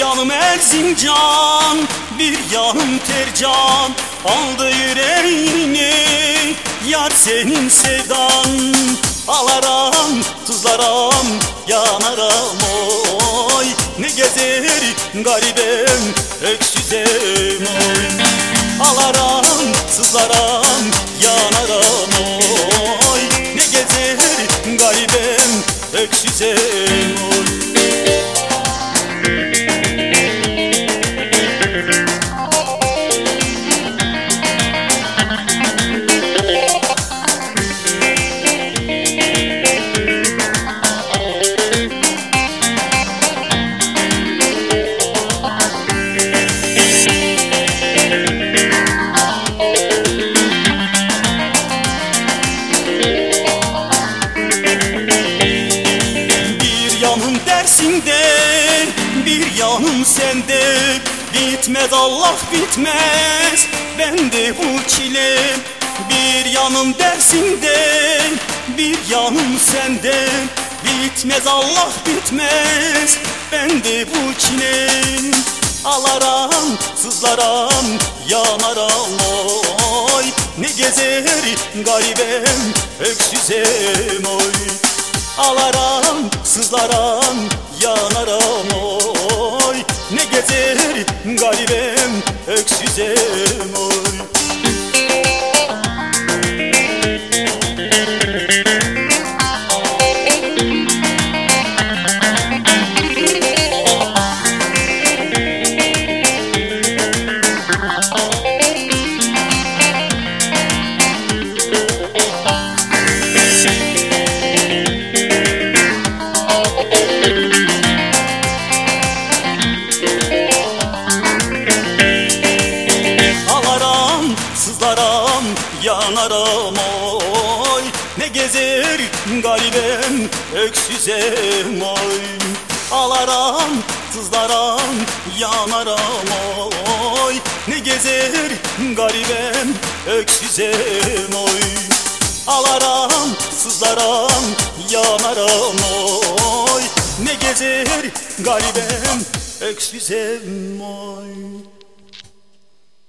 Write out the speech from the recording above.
Yanım Erzincan Bir yanım Tercan. Aldı yüreğini Yar senin sevdan. Alaram, tuzlaram, yanaram oy. Ne gezer garibem, öksüzem oy. Alaram, sızlaram, yanaram oy. Ne gezer garibem, öksüzem oy dersinde, bir yanım sende. Bitmez Allah bitmez, bende bu çile Bir yanım dersinde, bir yanım sende. Bitmez Allah bitmez, bende bu çile. Alaram, sızlaram, yanaram oy Ne gezer garibem, öksüzem oy. Alaram, sızlaram, yanaram oy. Ne gezer garibem, öksüzem oy yanaram oy Ne gezer garibem, öksüzem oy Alaram, sızlaram, yanaram oy Ne gezer garibem, öksüzem oy Alaram, sızlaram, yanaram oy Ne gezer garibem, öksüzem oy